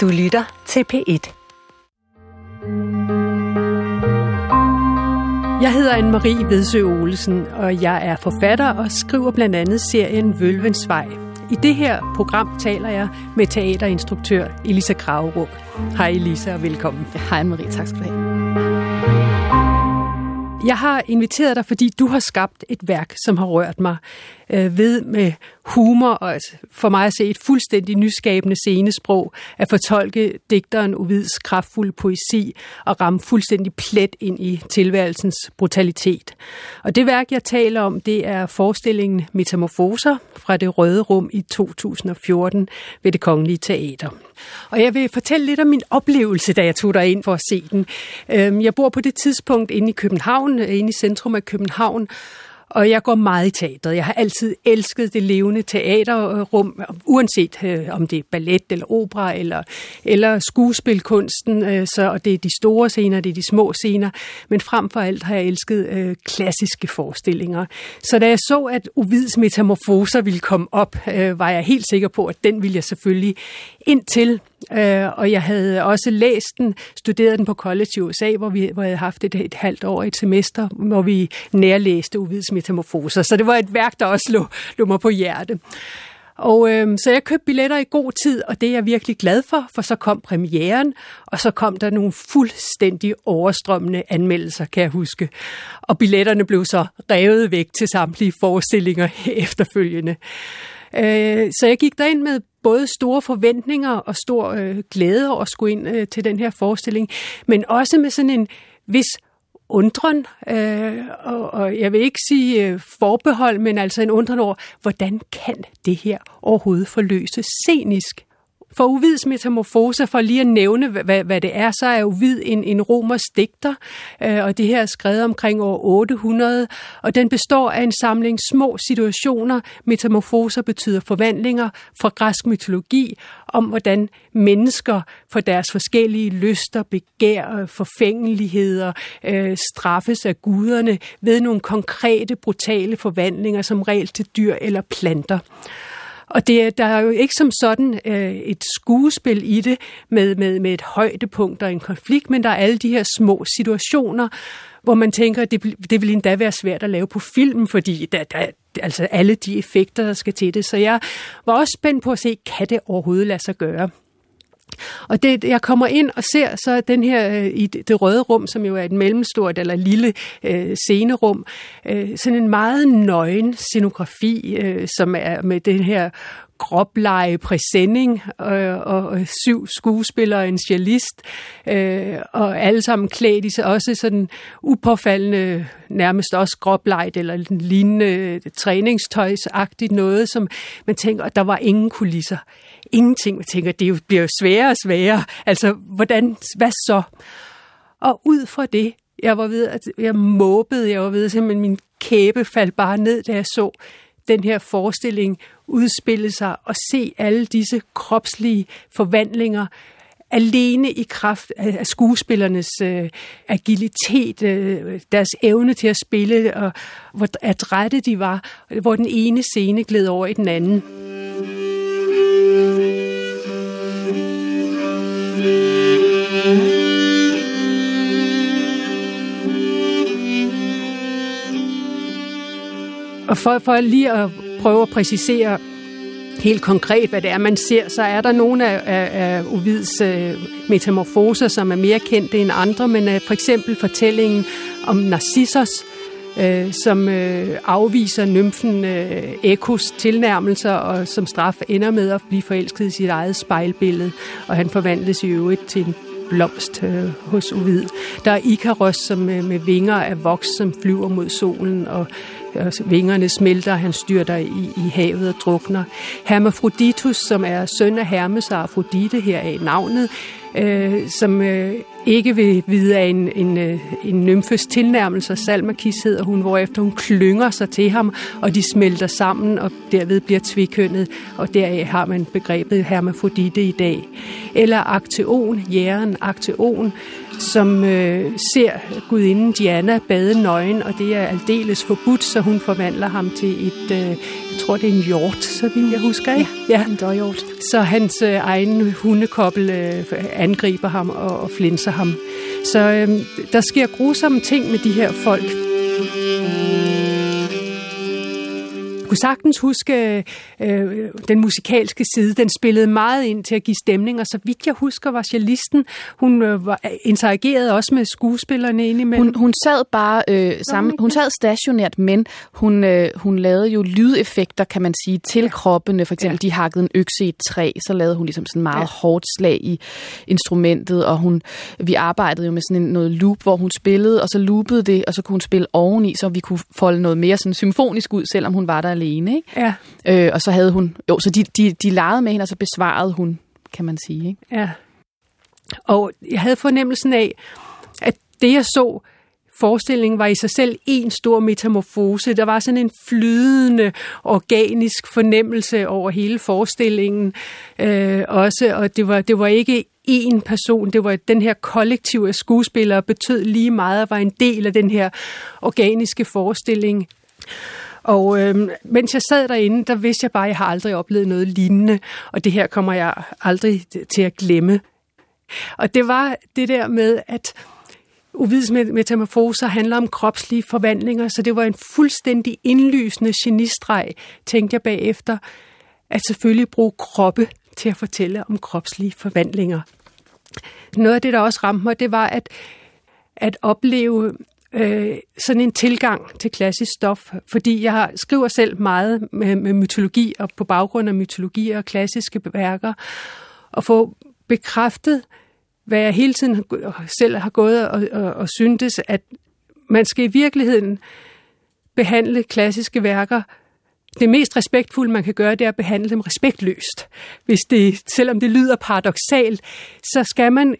Du lytter til P1. Jeg hedder Anne-Marie Vedsø Olesen, og jeg er forfatter og skriver blandt andet serien Vølvens Vej. I det her program taler jeg med teaterinstruktør Elisa Kragerup. Hej Elisa og velkommen. Hej Marie, tak skal du have. Jeg har inviteret dig, fordi du har skabt et værk, som har rørt mig øh, ved med humor og altså, for mig at se et fuldstændig nyskabende scenesprog at fortolke digteren Ovids kraftfulde poesi og ramme fuldstændig plet ind i tilværelsens brutalitet. Og det værk, jeg taler om, det er forestillingen Metamorfoser fra det Røde Rum i 2014 ved det Kongelige Teater. Og jeg vil fortælle lidt om min oplevelse, da jeg tog dig ind for at se den. Øhm, jeg bor på det tidspunkt inde i København, øh, inde i centrum af København, og jeg går meget i teateret. Jeg har altid elsket det levende teaterrum, uanset øh, om det er ballet eller opera eller, eller skuespilkunsten. Øh, så, og det er de store scener, det er de små scener. Men frem for alt har jeg elsket øh, klassiske forestillinger. Så da jeg så, at Ovids metamorfoser ville komme op, øh, var jeg helt sikker på, at den ville jeg selvfølgelig indtil. Øh, og jeg havde også læst den, studeret den på college i USA, hvor, vi, hvor jeg havde haft et, et halvt år, et semester, hvor vi nærlæste Uvids metamorfoser. Så det var et værk, der også lå, lå mig på hjerte. Og øh, så jeg købte billetter i god tid, og det er jeg virkelig glad for, for så kom premieren, og så kom der nogle fuldstændig overstrømmende anmeldelser, kan jeg huske. Og billetterne blev så revet væk til samtlige forestillinger efterfølgende. Øh, så jeg gik derind med både store forventninger og stor øh, glæde over at skulle ind øh, til den her forestilling, men også med sådan en vis undren, øh, og, og jeg vil ikke sige øh, forbehold, men altså en undren over, hvordan kan det her overhovedet forløses scenisk? For Uvids metamorfose, for lige at nævne, hvad, hvad det er, så er Uvid en, en romersk digter, øh, og det her er skrevet omkring år 800, og den består af en samling små situationer. Metamorfoser betyder forvandlinger fra græsk mytologi, om hvordan mennesker for deres forskellige lyster, begær, øh, forfængeligheder øh, straffes af guderne ved nogle konkrete, brutale forvandlinger, som regel til dyr eller planter. Og det, der er jo ikke som sådan øh, et skuespil i det med, med, med et højdepunkt og en konflikt, men der er alle de her små situationer, hvor man tænker, at det, det vil endda være svært at lave på film, fordi der, der, altså alle de effekter, der skal til det. Så jeg var også spændt på at se, kan det overhovedet lade sig gøre? Og det, jeg kommer ind og ser så den her øh, i det røde rum, som jo er et mellemstort eller lille øh, scenerum, øh, sådan en meget nøgen scenografi, øh, som er med den her gråbleje præsending øh, og syv skuespillere, en cellist, øh, og alle sammen klædt i sig også sådan upåfaldende, nærmest også gråblejet eller lignende øh, træningstøjsagtigt noget, som man tænker, at der var ingen kulisser ingenting. Jeg tænker, det bliver jo sværere og sværere. Altså, hvordan, hvad så? Og ud fra det, jeg var ved, at jeg måbede, jeg var ved, at simpelthen min kæbe faldt bare ned, da jeg så den her forestilling udspille sig og se alle disse kropslige forvandlinger alene i kraft af skuespillernes øh, agilitet, øh, deres evne til at spille, og hvor adrette de var, hvor den ene scene gled over i den anden. Og for, for lige at prøve at præcisere helt konkret, hvad det er, man ser, så er der nogle af, af, af Ovids øh, metamorfoser, som er mere kendte end andre, men øh, for eksempel fortællingen om Narcissus, øh, Øh, som øh, afviser nymfen øh, Ekos tilnærmelser, og som straf ender med at blive forelsket i sit eget spejlbillede, og han forvandles i øvrigt til en blomst øh, hos Ovid. Der er Ikaros, som øh, med vinger af voks, som flyver mod solen, og vingerne smelter, han styrter i, i havet og drukner. Hermafroditus, som er søn af Hermes og Afrodite, her er navnet, øh, som øh, ikke vil vide af en, en, øh, en nymfes tilnærmelse, Salmakis hedder hun, hvorefter hun klynger sig til ham, og de smelter sammen, og derved bliver tvikønnet, og deraf har man begrebet hermafrodite i dag. Eller akteon, jæren akteon, som øh, ser gudinden Diana bade nøgen, og det er aldeles forbudt, så hun forvandler ham til et, øh, jeg tror det er en hjort, så vil jeg huske, ikke? Ja, en døjhjort. Så hans øh, egen hundekobbel øh, angriber ham og, og flinser ham. Så øh, der sker grusomme ting med de her folk kunne sagtens huske øh, den musikalske side. Den spillede meget ind til at give stemning, og så vidt jeg husker, var cellisten, hun øh, var, interagerede også med skuespillerne indimellem. Hun, hun sad bare øh, sammen, hun sad stationært, men hun, øh, hun lavede jo lydeffekter, kan man sige, til ja. kroppene. For eksempel, ja. de hakkede en økse i et træ, så lavede hun ligesom sådan meget ja. hårdt slag i instrumentet, og hun, vi arbejdede jo med sådan en, noget loop, hvor hun spillede, og så loopede det, og så kunne hun spille oveni, så vi kunne folde noget mere sådan symfonisk ud, selvom hun var der alene. Ikke? Ja. Øh, og så havde hun, jo, så de, de, de legede med hende, og så besvarede hun, kan man sige. Ikke? Ja. Og jeg havde fornemmelsen af, at det jeg så, forestillingen var i sig selv en stor metamorfose. Der var sådan en flydende, organisk fornemmelse over hele forestillingen øh, også, og det var, det var ikke én person, det var den her kollektiv af skuespillere, betød lige meget og var en del af den her organiske forestilling. Og øh, mens jeg sad derinde, der vidste jeg bare, at jeg har aldrig oplevet noget lignende, og det her kommer jeg aldrig til at glemme. Og det var det der med, at Uvids metamorfoser handler om kropslige forvandlinger, så det var en fuldstændig indlysende genistreg, tænkte jeg bagefter, at selvfølgelig bruge kroppe til at fortælle om kropslige forvandlinger. Noget af det, der også ramte mig, det var at, at opleve øh, sådan en tilgang til klassisk stof, fordi jeg skriver selv meget med, med mytologi og på baggrund af mytologi og klassiske værker, og få bekræftet, hvad jeg hele tiden selv har gået og, og, og syntes, at man skal i virkeligheden behandle klassiske værker det mest respektfulde, man kan gøre, det er at behandle dem respektløst. Hvis det, selvom det lyder paradoxalt, så skal man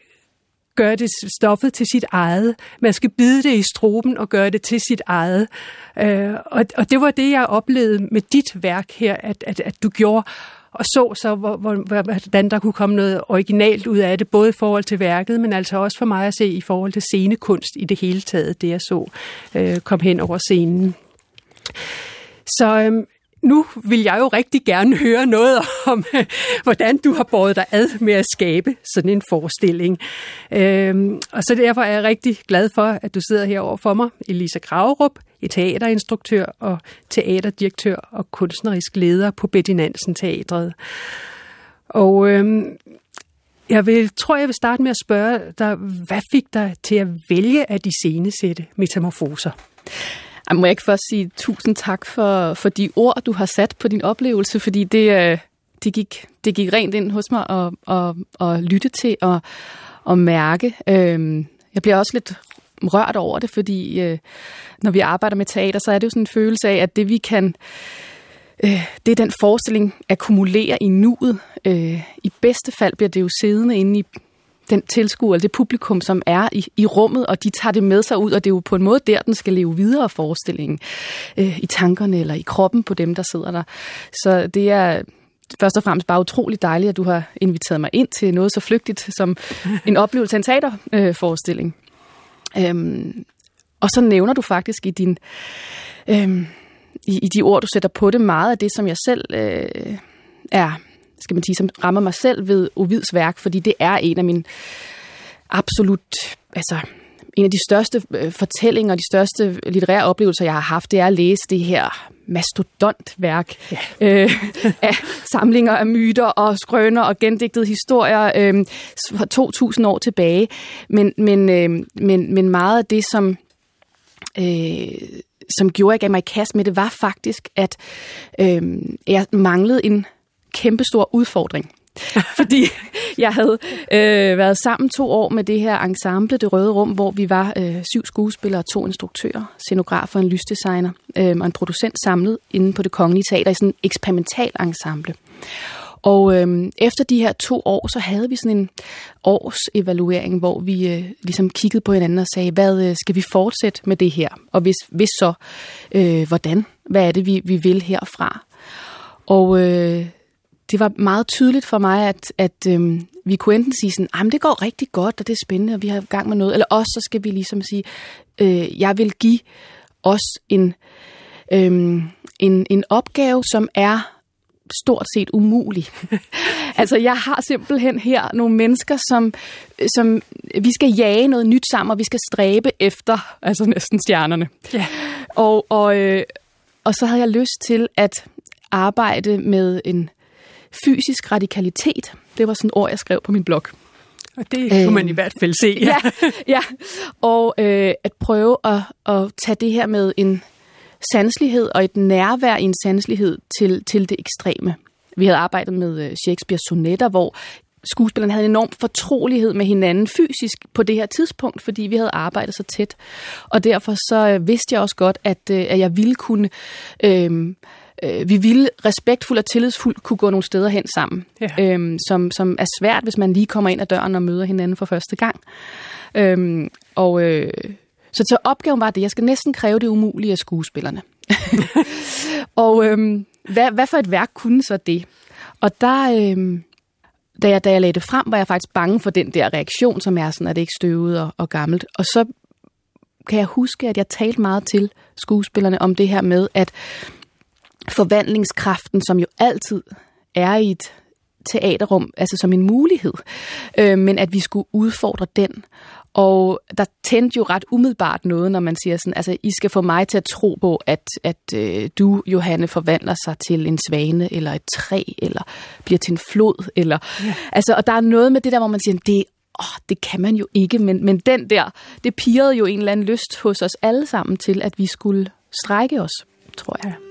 gøre det stoffet til sit eget. Man skal bide det i struben og gøre det til sit eget. Øh, og, og det var det, jeg oplevede med dit værk her, at, at, at du gjorde og så så, hvor, hvor, hvordan der kunne komme noget originalt ud af det, både i forhold til værket, men altså også for mig at se i forhold til scenekunst i det hele taget, det jeg så øh, kom hen over scenen. Så øhm, nu vil jeg jo rigtig gerne høre noget om, hvordan du har båret dig ad med at skabe sådan en forestilling. Øhm, og så derfor er jeg rigtig glad for, at du sidder herovre for mig, Elisa Graverup, teaterinstruktør og teaterdirektør og kunstnerisk leder på Betty Nansen Teatret. Og øhm, jeg vil, tror, jeg vil starte med at spørge dig, hvad fik dig til at vælge at de metamorfoser? Jeg må jeg ikke først sige tusind tak for, for de ord, du har sat på din oplevelse, fordi det, øh, det, gik, det gik rent ind hos mig at, at, at lytte til og, at mærke. Øhm, jeg bliver også lidt rørt over det, fordi øh, når vi arbejder med teater, så er det jo sådan en følelse af, at det vi kan, øh, det er den forestilling akkumulerer i nuet. Øh, I bedste fald bliver det jo siddende inde i den tilskuer, det publikum, som er i, i rummet, og de tager det med sig ud, og det er jo på en måde der, den skal leve videre forestillingen. Øh, I tankerne eller i kroppen på dem, der sidder der. Så det er først og fremmest bare utrolig dejligt, at du har inviteret mig ind til noget så flygtigt som en oplevelse af en teaterforestilling. Øh, øhm, og så nævner du faktisk i din... Øh, i, i de ord, du sætter på det, meget af det, som jeg selv øh, er skal man sige, som rammer mig selv ved Ovids værk, fordi det er en af mine absolut, altså en af de største øh, fortællinger, de største litterære oplevelser, jeg har haft, det er at læse det her mastodontværk ja. øh, af samlinger af myter og skrøner og gendigtede historier øh, for 2.000 år tilbage. Men, men, øh, men, men meget af det, som, øh, som gjorde, at jeg gav mig i kast med det, var faktisk, at øh, jeg manglede en kæmpestor udfordring. Fordi jeg havde øh, været sammen to år med det her ensemble, Det Røde Rum, hvor vi var øh, syv skuespillere, to instruktører, scenografer, en lysdesigner øh, og en producent samlet inde på det Kongelige Teater i sådan en eksperimental ensemble. Og øh, efter de her to år, så havde vi sådan en års evaluering, hvor vi øh, ligesom kiggede på hinanden og sagde, hvad øh, skal vi fortsætte med det her? Og hvis, hvis så, øh, hvordan? Hvad er det, vi, vi vil herfra? Og øh, det var meget tydeligt for mig, at, at øh, vi kunne enten sige sådan, at det går rigtig godt, og det er spændende, og vi har gang med noget, eller også så skal vi ligesom sige, øh, jeg vil give os en, øh, en, en opgave, som er stort set umulig. altså, jeg har simpelthen her nogle mennesker, som, som vi skal jage noget nyt sammen, og vi skal stræbe efter, altså næsten stjernerne. Ja. Og, og, øh, og så havde jeg lyst til at arbejde med en fysisk radikalitet. Det var sådan et ord, jeg skrev på min blog. Og det kunne øh, man i hvert fald se. Ja, ja. Og øh, at prøve at, at tage det her med en sanslighed og et nærvær i en sanslighed til, til det ekstreme. Vi havde arbejdet med øh, Shakespeare's sonetter, hvor skuespillerne havde en enorm fortrolighed med hinanden fysisk på det her tidspunkt, fordi vi havde arbejdet så tæt. Og derfor så øh, vidste jeg også godt, at, øh, at jeg ville kunne... Øh, øh, vi ville respektfuldt og tillidsfuldt kunne gå nogle steder hen sammen, ja. øhm, som, som er svært, hvis man lige kommer ind ad døren og møder hinanden for første gang. Øhm, og øh, så, så opgaven var det, jeg skal næsten kræve det umulige af skuespillerne. og øhm, hvad, hvad for et værk kunne så det? Og der, øhm, da, jeg, da jeg lagde det frem, var jeg faktisk bange for den der reaktion, som er sådan, at det ikke støvet og, og gammelt. Og så kan jeg huske, at jeg talte meget til skuespillerne om det her med, at forvandlingskraften, som jo altid er i et teaterrum, altså som en mulighed, øh, men at vi skulle udfordre den. Og der tændte jo ret umiddelbart noget, når man siger sådan, altså I skal få mig til at tro på, at, at øh, du, Johanne, forvandler sig til en svane, eller et træ, eller bliver til en flod, eller... Ja. Altså, og der er noget med det der, hvor man siger, det åh, det kan man jo ikke, men, men den der, det pirrede jo en eller anden lyst hos os alle sammen til, at vi skulle strække os, tror jeg. Ja.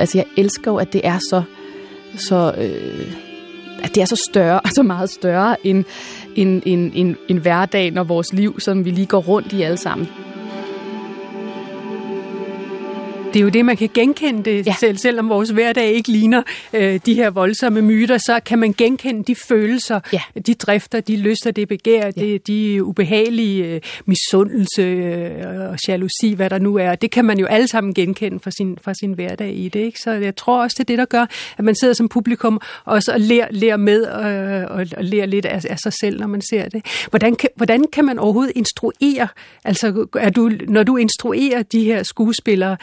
Altså, jeg elsker jo, at det er så, så øh, at det er så større, så meget større end en, en, en, en hverdag, når vores liv, som vi lige går rundt i alle sammen. Det er jo det, man kan genkende det ja. selv, selvom vores hverdag ikke ligner øh, de her voldsomme myter, så kan man genkende de følelser, ja. de drifter, de lyster, det begær, ja. det, de ubehagelige øh, misundelse øh, og jalousi, hvad der nu er. Det kan man jo alle sammen genkende fra sin, fra sin hverdag i det. Ikke? Så jeg tror også, det er det, der gør, at man sidder som publikum også og lærer, lærer med øh, og, og lærer lidt af, af sig selv, når man ser det. Hvordan kan, hvordan kan man overhovedet instruere? Altså, er du, når du instruerer de her skuespillere,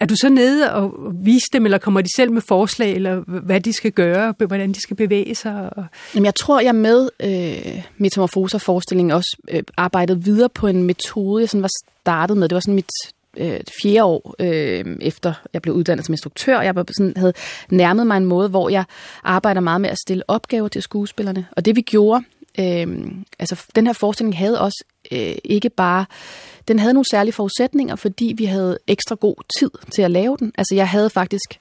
er du så nede og vise dem, eller kommer de selv med forslag, eller hvad de skal gøre, hvordan de skal bevæge sig? Jamen, jeg tror, jeg med øh, metamorfoser-forestillingen også øh, arbejdede videre på en metode, jeg sådan var startet med. Det var sådan mit øh, fjerde år øh, efter jeg blev uddannet som instruktør. Jeg sådan, havde nærmet mig en måde, hvor jeg arbejder meget med at stille opgaver til skuespillerne. Og det vi gjorde, øh, altså den her forestilling havde også øh, ikke bare den havde nogle særlige forudsætninger, fordi vi havde ekstra god tid til at lave den. Altså jeg havde faktisk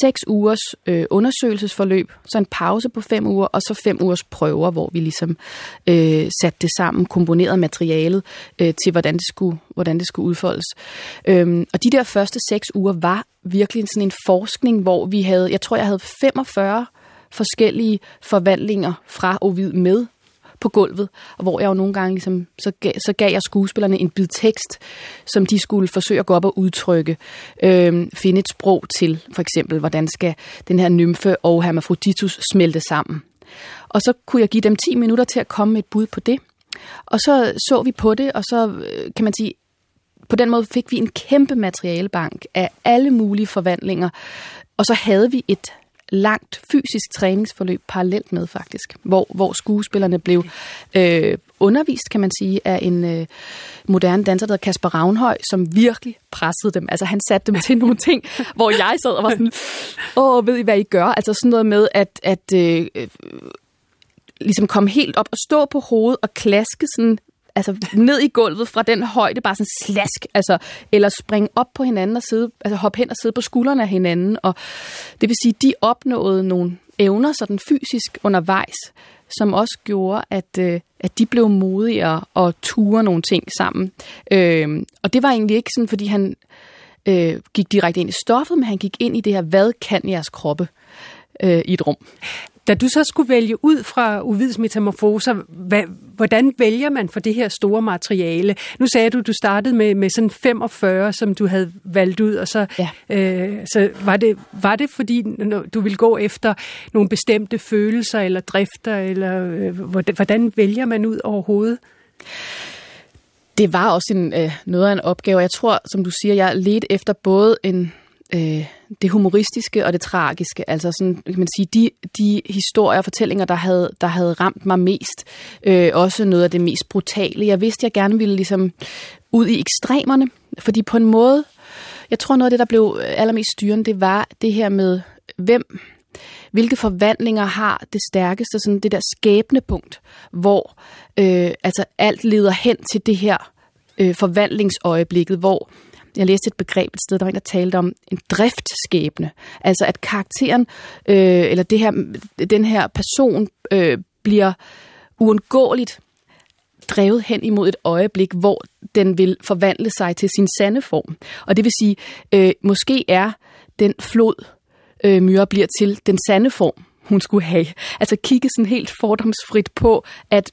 seks ugers øh, undersøgelsesforløb, så en pause på fem uger, og så fem ugers prøver, hvor vi ligesom øh, satte det sammen, komponerede materialet øh, til, hvordan det skulle, hvordan det skulle udfoldes. Øhm, og de der første seks uger var virkelig sådan en forskning, hvor vi havde, jeg tror, jeg havde 45 forskellige forvandlinger fra Ovid med på gulvet, og hvor jeg jo nogle gange ligesom, så, gav, så gav jeg skuespillerne en bid tekst, som de skulle forsøge at gå op og udtrykke, øh, finde et sprog til, for eksempel, hvordan skal den her nymfe og hermafroditus smelte sammen. Og så kunne jeg give dem 10 minutter til at komme med et bud på det. Og så så vi på det, og så øh, kan man sige, på den måde fik vi en kæmpe materialebank af alle mulige forvandlinger. Og så havde vi et langt fysisk træningsforløb parallelt med faktisk, hvor, hvor skuespillerne blev øh, undervist, kan man sige, af en øh, moderne danser, der hedder Kasper Ravnhøj, som virkelig pressede dem. Altså han satte dem til nogle ting, hvor jeg sad og var sådan, åh, ved I, hvad I gør? Altså sådan noget med, at, at øh, ligesom komme helt op og stå på hovedet og klaske sådan altså ned i gulvet fra den højde, bare sådan slask, altså, eller springe op på hinanden og sidde, altså hoppe hen og sidde på skuldrene af hinanden. Og det vil sige, de opnåede nogle evner sådan fysisk undervejs, som også gjorde, at, øh, at de blev modigere og ture nogle ting sammen. Øh, og det var egentlig ikke sådan, fordi han øh, gik direkte ind i stoffet, men han gik ind i det her, hvad kan jeres kroppe øh, i et rum. Da du så skulle vælge ud fra Uvids metamorfoser, hvad, hvordan vælger man for det her store materiale? Nu sagde du, du startede med, med sådan 45, som du havde valgt ud, og så, ja. øh, så var, det, var det fordi, du ville gå efter nogle bestemte følelser eller drifter, eller øh, hvordan vælger man ud overhovedet? Det var også en, øh, noget af en opgave. Jeg tror, som du siger, jeg ledte efter både en øh, det humoristiske og det tragiske. Altså sådan, kan man sige, de, de historier og fortællinger, der havde, der havde ramt mig mest. Øh, også noget af det mest brutale. Jeg vidste, jeg gerne ville ligesom ud i ekstremerne, fordi på en måde, jeg tror noget af det, der blev allermest styrende, det var det her med, hvem, hvilke forvandlinger har det stærkeste, sådan det der skæbne punkt, hvor øh, altså alt leder hen til det her øh, forvandlingsøjeblikket, hvor jeg læste et begreb et sted, der var en, der talte om en driftskæbne. Altså at karakteren, øh, eller det her, den her person, øh, bliver uundgåeligt drevet hen imod et øjeblik, hvor den vil forvandle sig til sin sande form. Og det vil sige, øh, måske er den flod, øh, Myra bliver til den sande form, hun skulle have. Altså kigge sådan helt fordomsfrit på, at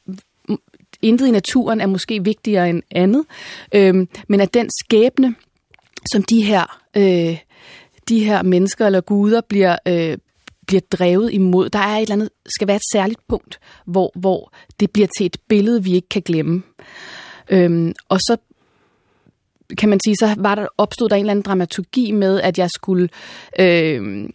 intet i naturen er måske vigtigere end andet, øh, men at den skæbne, som de her, øh, de her mennesker eller guder bliver, øh, bliver drevet imod. Der er et eller andet, skal være et særligt punkt, hvor, hvor det bliver til et billede, vi ikke kan glemme. Øhm, og så kan man sige, så var der, opstod der en eller anden dramaturgi med, at jeg skulle øh,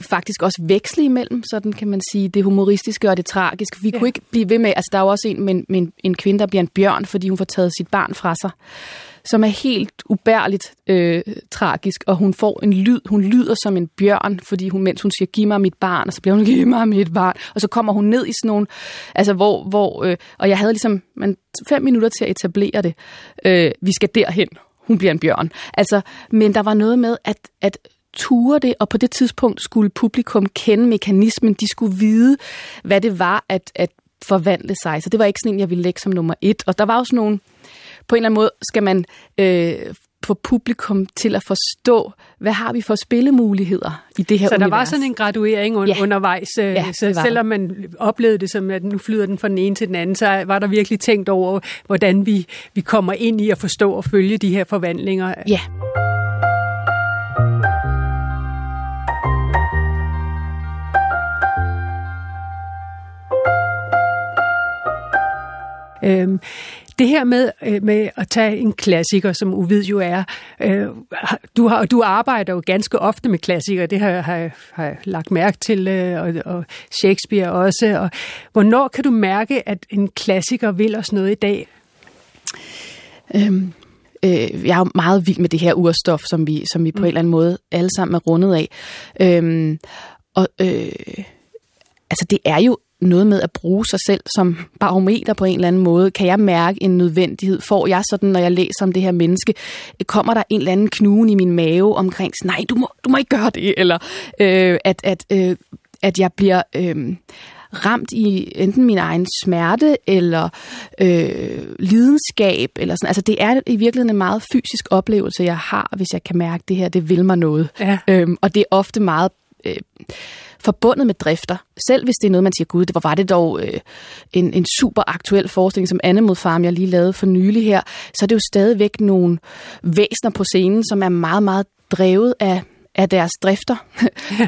faktisk også veksle imellem, sådan kan man sige, det humoristiske og det tragiske. Vi ja. kunne ikke blive ved med, altså der er jo også en med, med en, en kvinde, der bliver en bjørn, fordi hun får taget sit barn fra sig som er helt ubærligt øh, tragisk, og hun får en lyd, hun lyder som en bjørn, fordi hun, mens hun siger, giv mig mit barn, og så bliver hun, giv mig mit barn, og så kommer hun ned i sådan nogle, altså hvor, hvor øh, og jeg havde ligesom man, fem minutter til at etablere det, øh, vi skal derhen, hun bliver en bjørn. Altså, men der var noget med, at, at ture det, og på det tidspunkt skulle publikum kende mekanismen, de skulle vide, hvad det var at, at forvandle sig. Så det var ikke sådan en, jeg ville lægge som nummer et. Og der var også nogle, på en eller anden måde skal man øh, få publikum til at forstå, hvad har vi for spillemuligheder i det her Så univers. der var sådan en graduering un- ja. undervejs, øh, ja, så selvom man oplevede det som, at nu flyder den fra den ene til den anden, så var der virkelig tænkt over, hvordan vi, vi kommer ind i at forstå og følge de her forvandlinger. Ja. Øhm, det her med, øh, med at tage en klassiker, som Uvid jo er, øh, du, har, du arbejder jo ganske ofte med klassikere, det har, har, har jeg lagt mærke til, øh, og, og Shakespeare også. Og hvornår kan du mærke, at en klassiker vil os noget i dag? Øhm, øh, jeg er jo meget vild med det her urstof, som vi, som vi på mm. en eller anden måde alle sammen er rundet af. Øhm, og øh, altså det er jo noget med at bruge sig selv som barometer på en eller anden måde. Kan jeg mærke en nødvendighed? Får jeg sådan, når jeg læser om det her menneske, kommer der en eller anden knugen i min mave omkring, nej, du må, du må ikke gøre det, eller øh, at, at, øh, at jeg bliver... Øh, ramt i enten min egen smerte eller øh, lidenskab. Eller sådan. Altså, det er i virkeligheden en meget fysisk oplevelse, jeg har, hvis jeg kan mærke, at det her det vil mig noget. Ja. Øhm, og det er ofte meget... Øh, forbundet med drifter. Selv hvis det er noget, man siger, gud, det var, var det dog øh, en, en super aktuel forestilling, som Anne mod Farm, jeg lige lavede for nylig her, så er det jo stadigvæk nogle væsner på scenen, som er meget, meget drevet af, af deres drifter.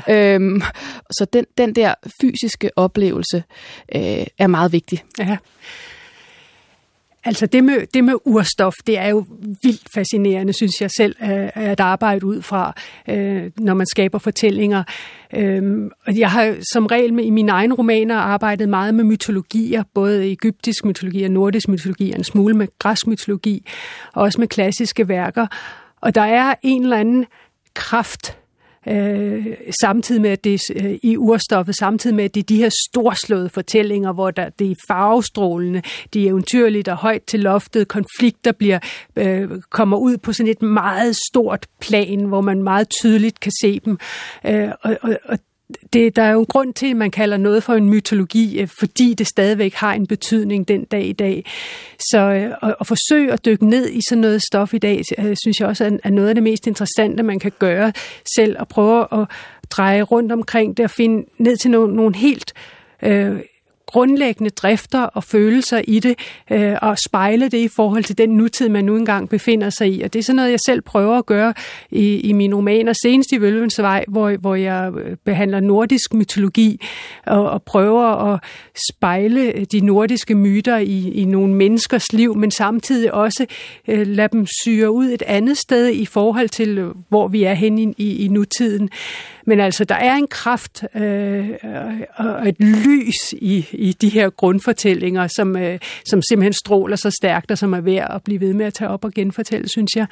Ja. øhm, så den, den der fysiske oplevelse øh, er meget vigtig. Ja. Altså det med, det med urstof, det er jo vildt fascinerende, synes jeg selv, at arbejde ud fra, øh, når man skaber fortællinger. Øhm, jeg har som regel med, i mine egne romaner arbejdet meget med mytologier, både egyptisk mytologi og nordisk mytologi, og en smule med græsk mytologi, og også med klassiske værker. Og der er en eller anden kraft øh, samtidig med, at det er øh, i urstoffet, samtidig med, at det er de her storslåede fortællinger, hvor der, det er farvestrålende, de er eventyrligt og højt til loftet, konflikter bliver, øh, kommer ud på sådan et meget stort plan, hvor man meget tydeligt kan se dem. Øh, og, og, og det, der er jo en grund til, at man kalder noget for en mytologi, øh, fordi det stadigvæk har en betydning den dag i dag. Så øh, at, at forsøge at dykke ned i sådan noget stof i dag, øh, synes jeg også er noget af det mest interessante, man kan gøre selv, at prøve at dreje rundt omkring det og finde ned til nogle, nogle helt øh, grundlæggende drifter og følelser i det, øh, og spejle det i forhold til den nutid, man nu engang befinder sig i. Og det er sådan noget, jeg selv prøver at gøre i, i mine romaner, senest i Vølvens Vej, hvor, hvor jeg øh, behandler nordisk mytologi og, og prøver at spejle de nordiske myter i, i nogle menneskers liv, men samtidig også øh, lade dem syre ud et andet sted i forhold til, øh, hvor vi er hen i, i, i nutiden. Men altså, der er en kraft øh, og et lys i, i de her grundfortællinger, som, øh, som simpelthen stråler så stærkt, og som er værd at blive ved med at tage op og genfortælle, synes jeg.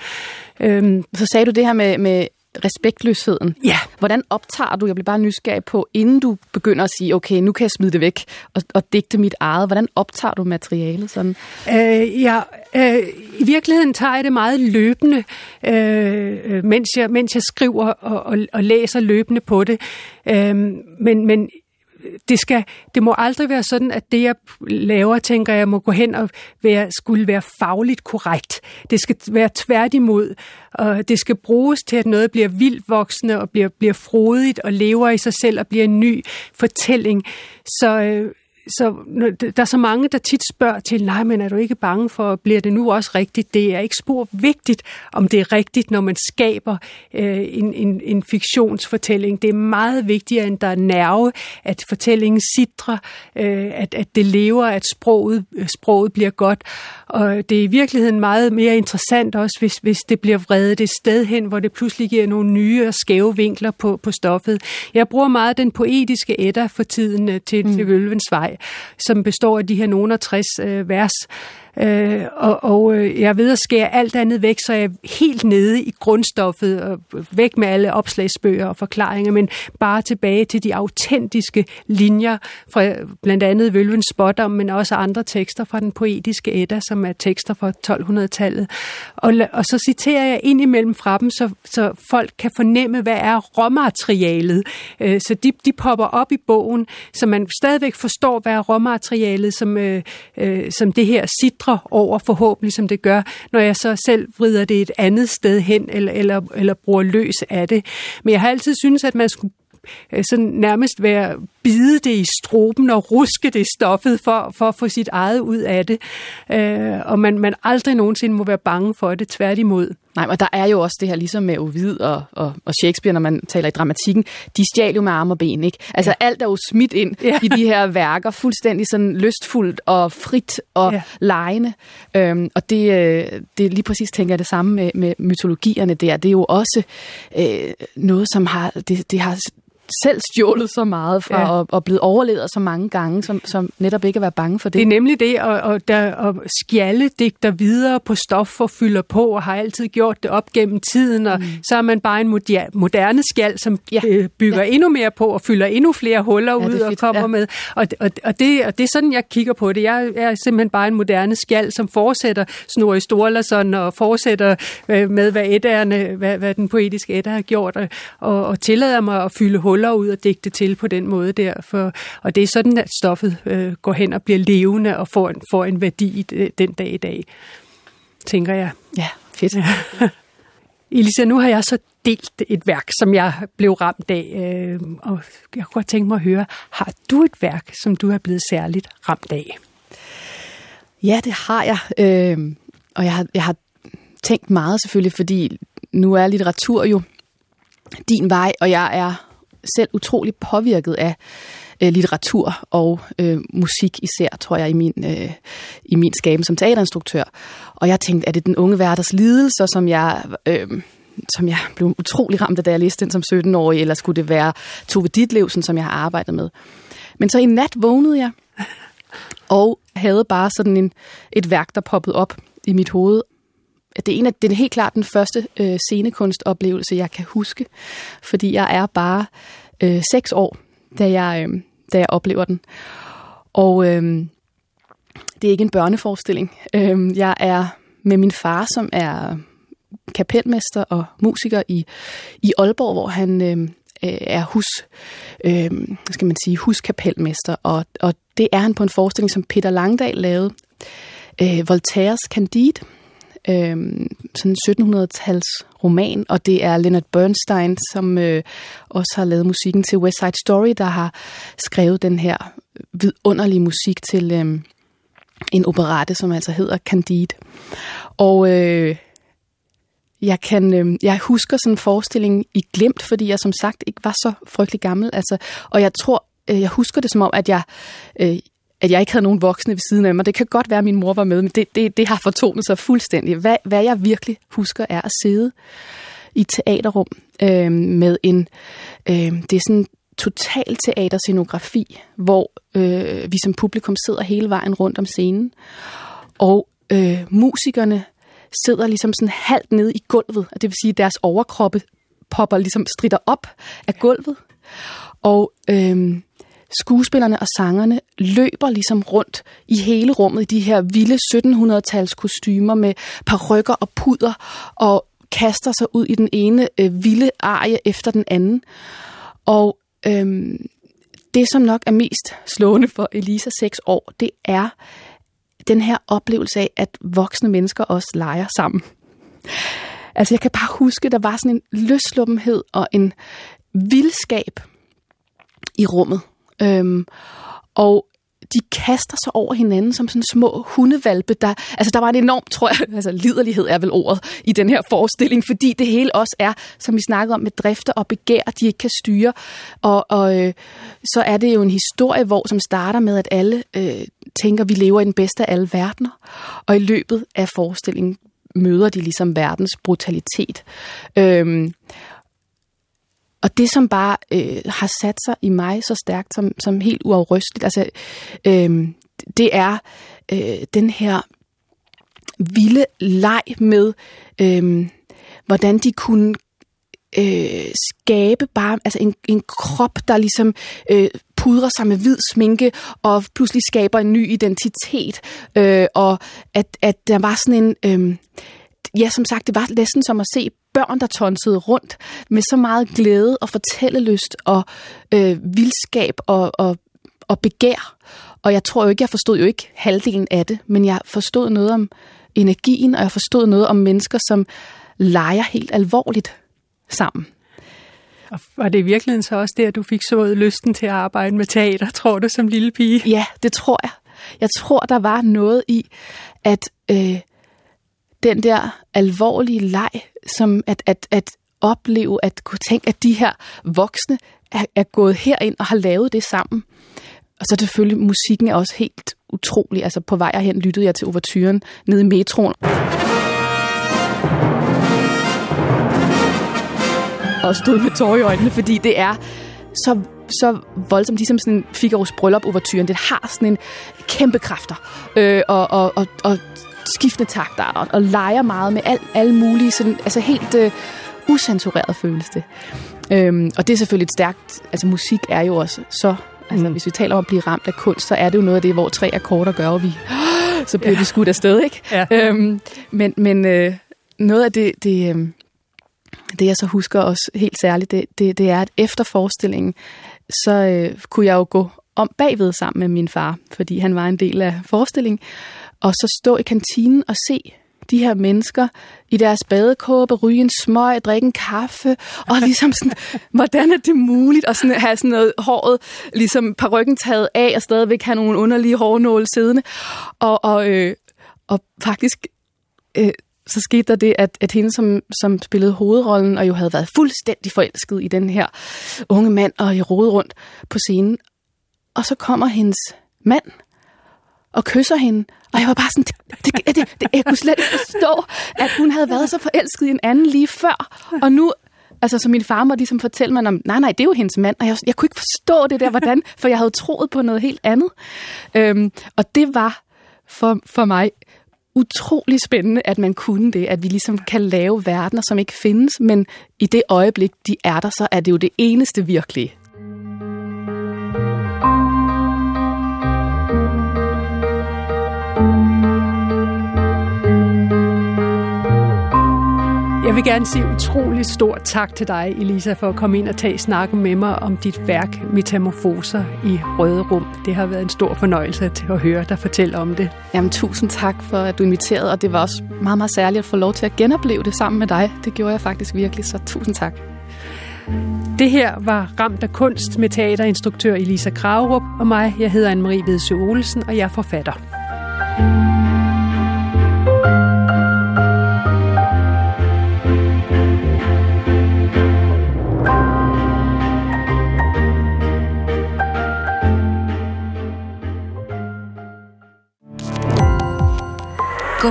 Øhm. Så sagde du det her med, med respektløsheden. Ja. Hvordan optager du, jeg bliver bare nysgerrig på, inden du begynder at sige, okay, nu kan jeg smide det væk og, og digte mit eget, hvordan optager du materialet sådan? Øh, ja, øh, i virkeligheden tager jeg det meget løbende, øh, øh, mens, jeg, mens jeg skriver og, og, og læser løbende på det. Øh, men, men det, skal, det må aldrig være sådan, at det, jeg laver, tænker jeg, må gå hen og være, skulle være fagligt korrekt. Det skal være tværtimod, og det skal bruges til, at noget bliver vildt voksende og bliver, bliver frodigt og lever i sig selv og bliver en ny fortælling. Så, øh, så der er så mange, der tit spørger til, nej, men er du ikke bange for, bliver det nu også rigtigt? Det er ikke spor vigtigt, om det er rigtigt, når man skaber øh, en, en, en fiktionsfortælling. Det er meget vigtigere, end der er nerve, at fortællingen sidder, øh, at, at det lever, at sproget, sproget bliver godt. Og det er i virkeligheden meget mere interessant også, hvis, hvis det bliver vredet et sted hen, hvor det pludselig giver nogle nye og skæve vinkler på, på stoffet. Jeg bruger meget den poetiske etter for tiden øh, til, mm. til Vølvens Vej, som består af de her nogen 60 øh, vers, Øh, og og øh, jeg er ved at skære alt andet væk, så jeg er helt nede i grundstoffet, og væk med alle opslagsbøger og forklaringer, men bare tilbage til de autentiske linjer fra blandt andet Vølvens Spottom, men også andre tekster fra den poetiske Edda, som er tekster fra 1200-tallet. Og, og så citerer jeg ind imellem fra dem, så, så folk kan fornemme, hvad er råmaterialet. Øh, så de, de popper op i bogen, så man stadigvæk forstår, hvad er råmaterialet, som, øh, øh, som det her sit bitre over, forhåbentlig som det gør, når jeg så selv vrider det et andet sted hen, eller, eller, eller bruger løs af det. Men jeg har altid synes, at man skulle øh, sådan nærmest være bide det i struben og ruske det stoffet for, for at få sit eget ud af det. Øh, og man, man aldrig nogensinde må være bange for det, tværtimod. Nej, og der er jo også det her, ligesom med Ovid og, og, og Shakespeare, når man taler i dramatikken, de stjal jo med arme og ben, ikke? Altså ja. alt er jo smidt ind ja. i de her værker, fuldstændig sådan lystfuldt og frit og ja. lejende. Øhm, og det, øh, det er lige præcis, tænker jeg, det samme med, med mytologierne der. Det er jo også øh, noget, som har, det, det har selv stjålet så meget fra ja. og, og blevet overlevet så mange gange, som, som netop ikke at være bange for det. Det er nemlig det, og, og, der, og skjalle digter videre på stof og fylder på, og har altid gjort det op gennem tiden, og mm. så er man bare en moderne skjald, som ja. Øh, bygger ja. endnu mere på og fylder endnu flere huller ja, ud og kommer ja. med. Og, og, og, det, og det er sådan, jeg kigger på det. Jeg er simpelthen bare en moderne skjald, som fortsætter Snorri Sturlason og fortsætter øh, med, hvad, edderne, hvad, hvad den poetiske edda har gjort, og, og tillader mig at fylde huller ud og digte til på den måde der. For, og det er sådan, at stoffet øh, går hen og bliver levende og får en, får en værdi den dag i dag, tænker jeg. Ja, fedt. Elisa, nu har jeg så delt et værk, som jeg blev ramt af, øh, og jeg kunne godt tænke mig at høre, har du et værk, som du er blevet særligt ramt af? Ja, det har jeg, øh, og jeg har, jeg har tænkt meget selvfølgelig, fordi nu er litteratur jo din vej, og jeg er selv utrolig påvirket af øh, litteratur og øh, musik især, tror jeg, i min, øh, i min skaben som teaterinstruktør. Og jeg tænkte, er det den unge værters lidelse, som jeg... Øh, som jeg blev utrolig ramt af, da jeg læste den som 17-årig, eller skulle det være Tove Ditlevsen, som jeg har arbejdet med. Men så i nat vågnede jeg, og havde bare sådan en, et værk, der poppede op i mit hoved. Det er, en af, det er helt klart den første øh, scenekunstoplevelse, jeg kan huske, fordi jeg er bare øh, seks år, da jeg, øh, da jeg oplever den. Og øh, det er ikke en børneforestilling. Øh, jeg er med min far, som er kapelmester og musiker i, i Aalborg, hvor han øh, øh er hus, øh, skal man sige, huskapelmester, og, og det er han på en forestilling, som Peter Langdal lavede, øh, Voltaires Candide, øh, sådan 1700-tals roman, og det er Leonard Bernstein, som øh, også har lavet musikken til West Side Story, der har skrevet den her vidunderlige musik til øh, en operette, som altså hedder Candide. Og øh, jeg, kan, øh, jeg husker sådan en forestilling i glemt, fordi jeg som sagt ikke var så frygtelig gammel. Altså, og jeg tror, øh, jeg husker det som om, at jeg, øh, at jeg ikke havde nogen voksne ved siden af mig. Det kan godt være, at min mor var med, men det, det, det har fortonet sig fuldstændig. Hvad, hvad jeg virkelig husker, er at sidde i et teaterrum øh, med en... Øh, det er sådan total teaterscenografi, hvor øh, vi som publikum sidder hele vejen rundt om scenen. Og øh, musikerne sidder ligesom sådan halvt nede i gulvet, og det vil sige, at deres overkroppe popper ligesom strider op af gulvet. Og øh, skuespillerne og sangerne løber ligesom rundt i hele rummet i de her vilde 1700-tals kostymer med parrykker og puder og kaster sig ud i den ene øh, vilde arie efter den anden. Og øhm, det, som nok er mest slående for Elisa 6 år, det er den her oplevelse af, at voksne mennesker også leger sammen. Altså jeg kan bare huske, der var sådan en løsluppenhed og en vildskab i rummet. Øhm, og de kaster sig over hinanden som sådan små hundevalpe. Der, altså der var en enorm, tror jeg, altså liderlighed er vel ordet i den her forestilling, fordi det hele også er, som vi snakkede om, med drifter og begær, de ikke kan styre. Og, og øh, så er det jo en historie, hvor som starter med, at alle øh, tænker, vi lever i den bedste af alle verdener. Og i løbet af forestillingen møder de ligesom verdens brutalitet. Øhm, og det, som bare øh, har sat sig i mig så stærkt, som, som helt uafrysteligt, altså, øh, det er øh, den her vilde leg med, øh, hvordan de kunne øh, skabe bare altså en, en krop, der ligesom øh, pudrer sig med hvid sminke og pludselig skaber en ny identitet. Øh, og at, at der var sådan en... Øh, ja, som sagt, det var næsten som at se børn, der tonsede rundt med så meget glæde og fortællelyst og øh, vildskab og, og, og begær. Og jeg tror jo ikke, jeg forstod jo ikke halvdelen af det, men jeg forstod noget om energien, og jeg forstod noget om mennesker, som leger helt alvorligt sammen. Og var det i virkeligheden så også der, du fik sået lysten til at arbejde med teater, tror du, som lille pige? Ja, det tror jeg. Jeg tror, der var noget i, at øh, den der alvorlige leg, som at, at, at opleve, at kunne tænke, at de her voksne er, er gået herind og har lavet det sammen. Og så selvfølgelig, musikken er også helt utrolig. Altså på vej herhen lyttede jeg til overturen nede i metroen. Og stod med tårer i øjnene, fordi det er så, så voldsomt, ligesom sådan Figaro's bryllup overturen. Det har sådan en kæmpe kræfter. Øh, og, og, og, og skiftende takter og, og leger meget med al, alle mulige, sådan, altså helt øh, usensureret føles det. Øhm, og det er selvfølgelig et stærkt, altså musik er jo også så, altså mm. hvis vi taler om at blive ramt af kunst, så er det jo noget af det, hvor tre akkorder gør, og vi, så bliver ja. vi skudt afsted, ikke? Ja. Øhm, men men øh, noget af det, det, øh, det, jeg så husker også helt særligt, det, det, det er, at efter forestillingen, så øh, kunne jeg jo gå om bagved sammen med min far, fordi han var en del af forestillingen og så stå i kantinen og se de her mennesker i deres badekåbe, ryge en smøg, drikke en kaffe, og ligesom sådan, hvordan er det muligt at sådan have sådan noget håret, ligesom ryggen taget af, og stadigvæk have nogle underlige hårnåle siddende. Og, og, øh, og faktisk, øh, så skete der det, at, at hende, som, som spillede hovedrollen, og jo havde været fuldstændig forelsket i den her unge mand, og i rode rundt på scenen, og så kommer hendes mand, og kysser hende. Og jeg var bare sådan, det, det, det, det, jeg kunne slet ikke forstå, at hun havde været så forelsket i en anden lige før. Og nu, altså så min far måtte ligesom fortælle mig, om, nej, nej, det er jo hendes mand. Og jeg, jeg kunne ikke forstå det der, hvordan, for jeg havde troet på noget helt andet. Øhm, og det var for, for mig utrolig spændende, at man kunne det, at vi ligesom kan lave verdener, som ikke findes, men i det øjeblik, de er der, så er det jo det eneste virkelige. Vil gerne sige utrolig stor tak til dig, Elisa, for at komme ind og tage snakken med mig om dit værk Metamorfoser i Røde Rum. Det har været en stor fornøjelse til at høre dig fortælle om det. Jamen, tusind tak for, at du inviterede, og det var også meget, meget særligt at få lov til at genopleve det sammen med dig. Det gjorde jeg faktisk virkelig, så tusind tak. Det her var Ramt af kunst med teaterinstruktør Elisa Kragerup og mig. Jeg hedder Anne-Marie Vedsø Olsen, og jeg er forfatter.